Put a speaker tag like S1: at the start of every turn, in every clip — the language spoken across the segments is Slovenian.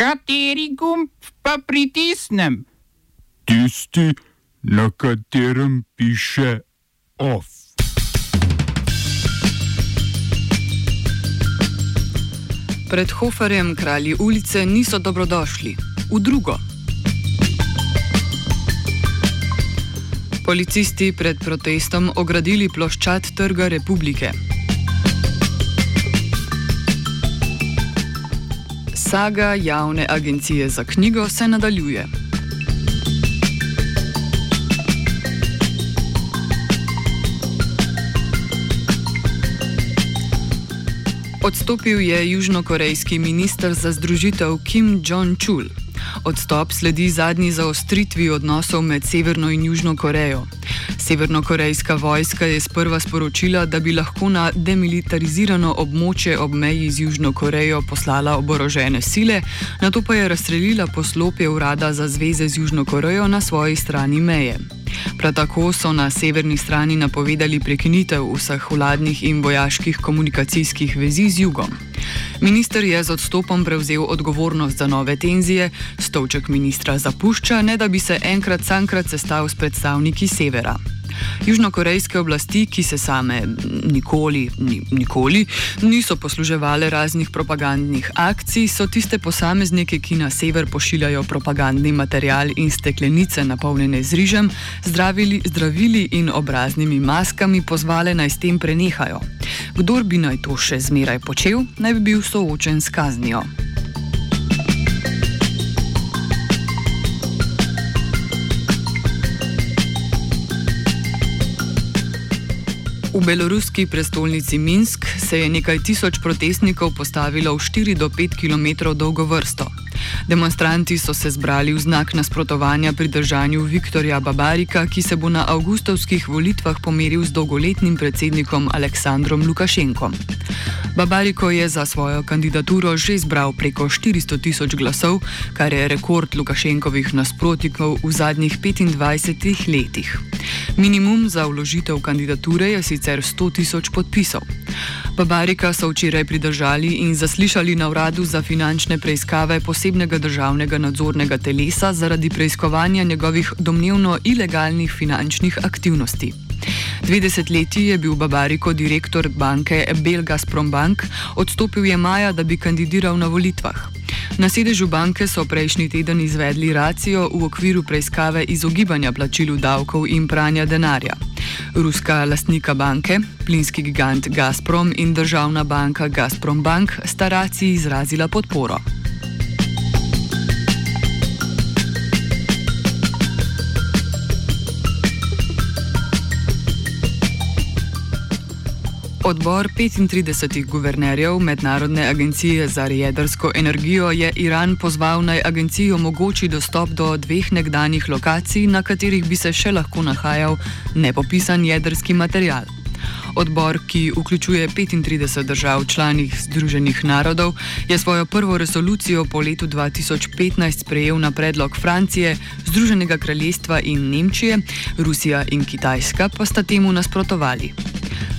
S1: Kateri gumb pa pritisnem?
S2: Tisti, na katerem piše OF.
S3: Pred Hoferjem kralji ulice niso dobrodošli. V drugo. Policisti pred protestom ogradili ploščad Trga Republike. Saga javne agencije za knjigo se nadaljuje. Odstopil je južnokorejski minister za združitev Kim Jong-chul. Odstop sledi zadnji zaostritvi odnosov med Severno in Južno Korejo. Severnokorejska vojska je sprva sporočila, da bi lahko na demilitarizirano območje ob meji z Južno Korejo poslala oborožene sile, na to pa je razstrelila poslopje urada za zveze z Južno Korejo na svoji strani meje. Prav tako so na severni strani napovedali prekinitev vseh vladnih in vojaških komunikacijskih vezi z jugom. Minister je z odstopom prevzel odgovornost za nove tenzije, stolček ministra zapušča, ne da bi se enkrat sankrat sestal s predstavniki severa. Južnokorejske oblasti, ki se same nikoli, ni, nikoli niso posluževale raznih propagandnih akcij, so tiste posameznike, ki na sever pošiljajo propagandni material in steklenice napolnjene z rižem, zdravili, zdravili in obraznimi maskami pozvale naj s tem prenehajo. Kdor bi naj to še zmeraj počel, naj bi bil soočen s kaznijo. V beloruski prestolnici Minsk se je nekaj tisoč protestnikov postavilo v 4 do 5 km dolgo vrsto. Demonstranti so se zbrali v znak nasprotovanja pridržanju Viktorja Babarika, ki se bo na avgustovskih volitvah pomeril z dolgoletnim predsednikom Aleksandrom Lukašenkom. Babariko je za svojo kandidaturo že zbral preko 400 tisoč glasov, kar je rekord Lukašenkovih nasprotnikov v zadnjih 25 letih. Minimum za vložitev kandidature je sicer 100 tisoč podpisov. Babarika so včeraj pridržali in zaslišali na uradu za finančne preiskave posebnega državnega nadzornega telesa zaradi preiskovanja njegovih domnevno ilegalnih finančnih aktivnosti. 20 leti je bil Babariko direktor banke Belgazprom Bank, odstopil je maja, da bi kandidiral na volitvah. Na sedežu banke so prejšnji teden izvedli racijo v okviru preiskave izogibanja plačilu davkov in pranja denarja. Ruska lastnika banke, plinski gigant Gazprom in državna banka Gazprom Bank sta raciji izrazila podporo. Odbor 35 guvernerjev Mednarodne agencije za jedrsko energijo je Iran pozval naj agenciji omogoči dostop do dveh nekdanjih lokacij, na katerih bi se še lahko nahajal nepopisan jedrski material. Odbor, ki vključuje 35 držav članih Združenih narodov, je svojo prvo resolucijo po letu 2015 sprejel na predlog Francije, Združenega kraljestva in Nemčije, Rusija in Kitajska pa sta temu nasprotovali.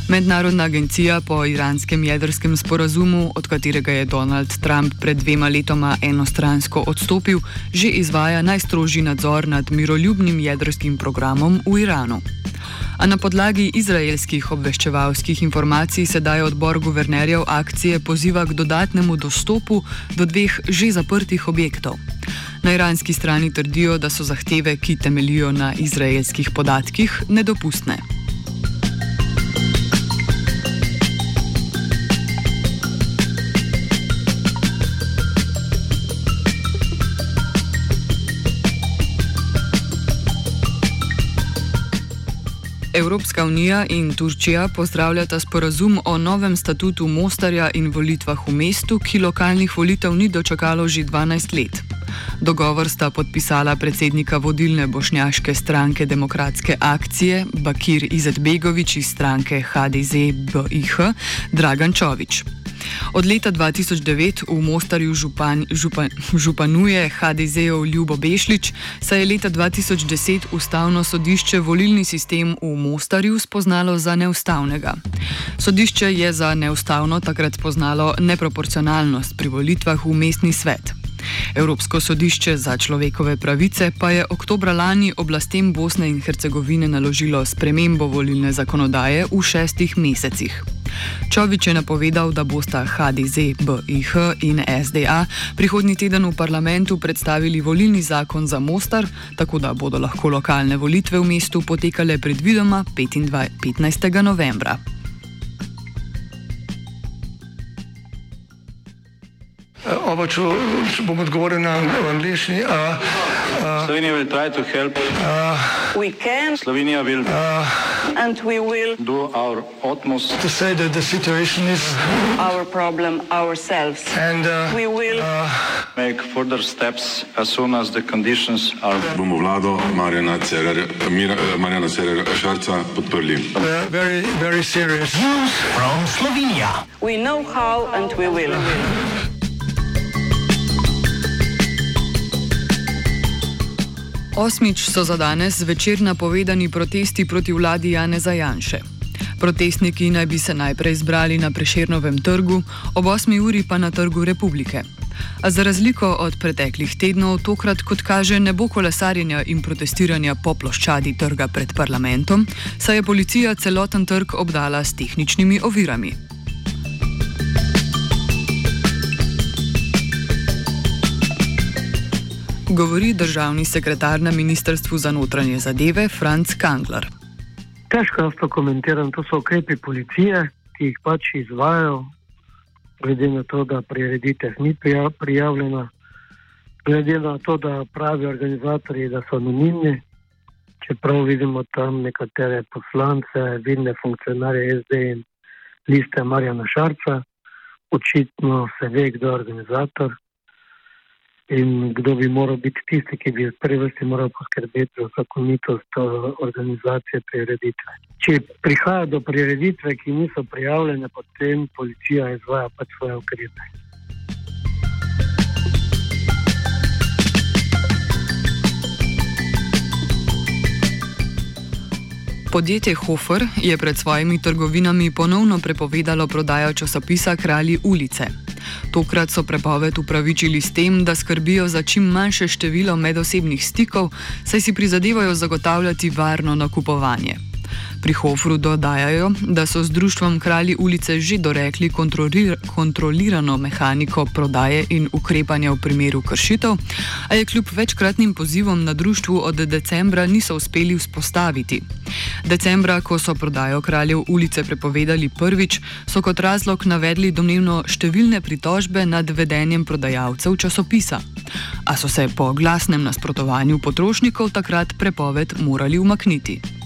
S3: Mednarodna agencija po iranskem jedrskem sporazumu, od katerega je Donald Trump pred dvema letoma enostransko odstopil, že izvaja najstrožji nadzor nad miroljubnim jedrskim programom v Iranu. A na podlagi izraelskih obveščevalskih informacij sedaj odbor guvernerjev akcije poziva k dodatnemu dostopu do dveh že zaprtih objektov. Na iranski strani trdijo, da so zahteve, ki temelijo na izraelskih podatkih, nedopustne. Evropska unija in Turčija pozdravljata sporazum o novem statutu Mostarja in volitvah v mestu, ki lokalnih volitev ni dočakalo že 12 let. Dogovor sta podpisala predsednika vodilne bošnjaške stranke Demokratske akcije Bakir Izetbegovič iz stranke HDZ-BIH Dragan Čovič. Od leta 2009 v Mostarju župan, župan, županuje HDZ-ov Ljubo Bešlič, saj je leta 2010 ustavno sodišče volilni sistem v Mostarju spoznalo za neustavnega. Sodišče je za neustavno takrat spoznalo neproporcionalnost pri volitvah v mestni svet. Evropsko sodišče za človekove pravice pa je oktobra lani oblastem Bosne in Hercegovine naložilo spremembo volilne zakonodaje v šestih mesecih. Čovič je napovedal, da bosta HDZ, BIH in SDA prihodnji teden v parlamentu predstavili volilni zakon za Mostar, tako da bodo lahko lokalne volitve v mestu potekale predvidoma 25, 15. novembra.
S4: Oba, če, bom odgovoril na angliški.
S5: Slovenija will try to help.
S6: We can
S5: Slovenija will
S6: and we will
S5: do our utmost
S4: to say that the situation is
S6: our problem ourselves.
S4: and uh,
S6: We will
S5: make further steps as soon as the conditions are
S7: bomo vlado Marjana Cererja, Mira- eh, Marjana Cererja Šarca podprli.
S4: uh, very, very serious.
S6: we know how and we will.
S3: Osmič so za danes zvečer napovedani protesti proti vladi Jane Zajanše. Protestniki naj bi se najprej zbrali na Prešernovem trgu, ob 8. uri pa na Trgu Republike. A za razliko od preteklih tednov, tokrat, kot kaže, ne bo kolesarjenja in protestiranja po ploščadi trga pred parlamentom, saj je policija celoten trg obdala s tehničnimi ovirami. Govori državni sekretar na Ministrstvu za notranje zadeve Franz Kangler.
S8: Težko jaz to komentiram, to so ukrepi policije, ki jih pač izvajo, glede na to, da prireditev ni prija- prijavljena, glede na to, da pravijo organizatorji, da so anonimni, čeprav vidimo tam nekatere poslance, vidne funkcionarje SD in liste Marjana Šarca, očitno se ve, kdo je organizator. In kdo bi moral biti tisti, ki bi v prvi vrsti moral poskrbeti za zakonitost eh, organizacije prireditve. Če prihaja do prireditve, ki niso prijavljene, potem policija izvaja pač svoje ukrepe.
S3: Podjetje Hofer je pred svojimi trgovinami ponovno prepovedalo prodajo časopisa Kralji ulice. Tokrat so prepoved upravičili s tem, da skrbijo za čim manjše število medosebnih stikov, saj si prizadevajo zagotavljati varno nakupovanje. Pri Hofru dodajajo, da so z društvom Kralji ulice že dorekli kontrolir kontrolirano mehaniko prodaje in ukrepanja v primeru kršitev, a je kljub večkratnim pozivom na društvu od decembra niso uspeli vzpostaviti. Decembra, ko so prodajo Kraljev ulice prepovedali prvič, so kot razlog navedli domnevno številne pritožbe nad vedenjem prodajalcev časopisa. A so se po glasnem nasprotovanju potrošnikov takrat prepoved morali umakniti.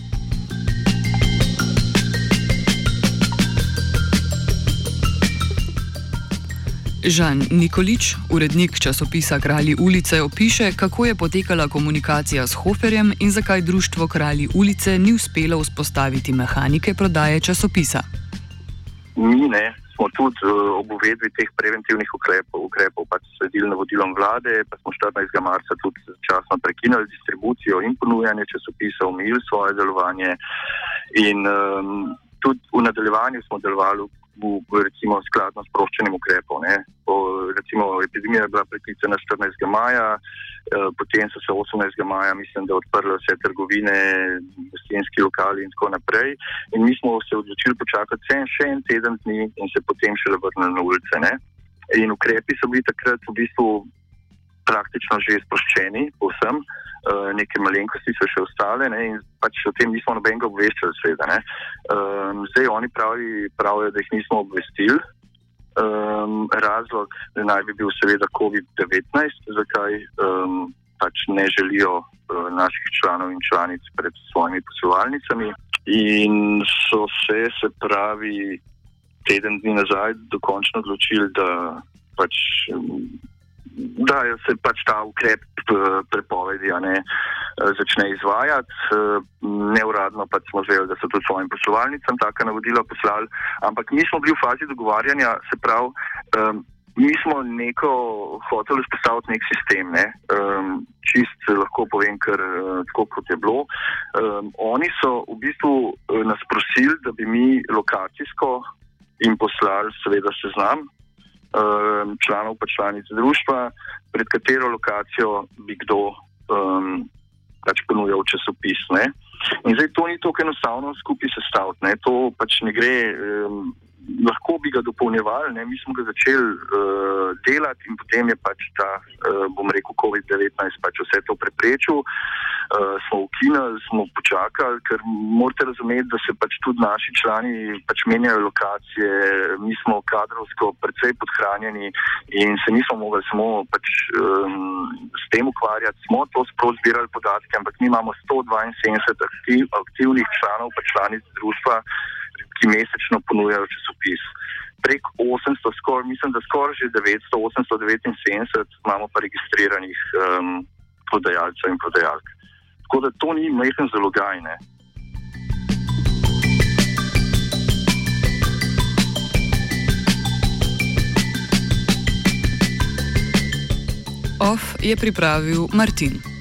S3: Žan Nikolič, urednik časopisa Kralji ulice, opiše, kako je potekala komunikacija s Hoferjem in zakaj društvo Kralji ulice ni uspelo vzpostaviti mehanike prodaje časopisa.
S9: mi ne, smo tudi uh, ob uvedbi teh preventivnih ukrepov, ukrepov pač sledili navodilom vlade, pa smo 14. marca tudi časno prekinili distribucijo in ponujanje časopisov, omejili svoje delovanje in um, tudi v nadaljevanju smo delovali v, v recimo skladno s sproščenim ukrepom. Ne. Po, recimo epidemija je bila preklicana 14. maja, eh, potem so se 18. maja, mislim, da odprle vse trgovine, gostinski lokali in tako naprej. In mi smo se odločili počakati še en teden dni in se potem šele vrnili na ulice. Ne. In ukrepi so bili takrat v bistvu praktično že sproščeni, povsem. Uh, neke malenkosti so še ostale ne, in pač o tem nismo nobenega obveščali, seveda. ne. Um, zdaj oni pravi, pravijo, da jih nismo obvestili. Um, razlog naj bi bil seveda COVID-19, zakaj um, pač ne želijo uh, naših članov in članic pred svojimi poslovalnicami. In so se, se pravi, teden dni nazaj dokončno odločili, da pač. Da se pač ta ukrep eh, prepovedi ne, eh, začne izvajati. Eh, Neuradno pač smo zvedeli, da so tudi svojim poslovalnicam taka navodila poslali, ampak mi smo bili v fazi dogovarjanja, se pravi, um, mi smo neko hoteli vzpostaviti nek sistem, ne, um, čist lahko povem, ker tako kot je bilo. Um, oni so v bistvu nas prosili, da bi mi lokacijsko jim poslali seveda seznam članov pa članic društva, pred katero lokacijo bi kdo um, pač ponujal časopis. Ne? In zdaj to ni tako enostavno skupaj sestaviti, to pač ne gre. Um, lahko bi ga dopolnjevali, ne? mi smo ga začeli uh, delati in potem je pač ta, uh, bom rekel, COVID-19 pač vse to preprečil. Uh, smo ukinili, smo počakali, ker morate razumeti, da se pač tudi naši člani pač menjajo lokacije, mi smo kadrovsko precej podhranjeni in se nismo mogli samo pač, um, s tem ukvarjati. Smo to sploh zbirali podatke, ampak mi imamo 172 aktiv, aktivnih članov, pa članic društva ki mesečno ponujajo časopis. Prek 800, skor, mislim, da skoraj že 900, 879 imamo pa registriranih um, prodajalcev in prodajalk. Tako da to ni majhen zalogaj. Ne?
S3: OF je pripravil Martin.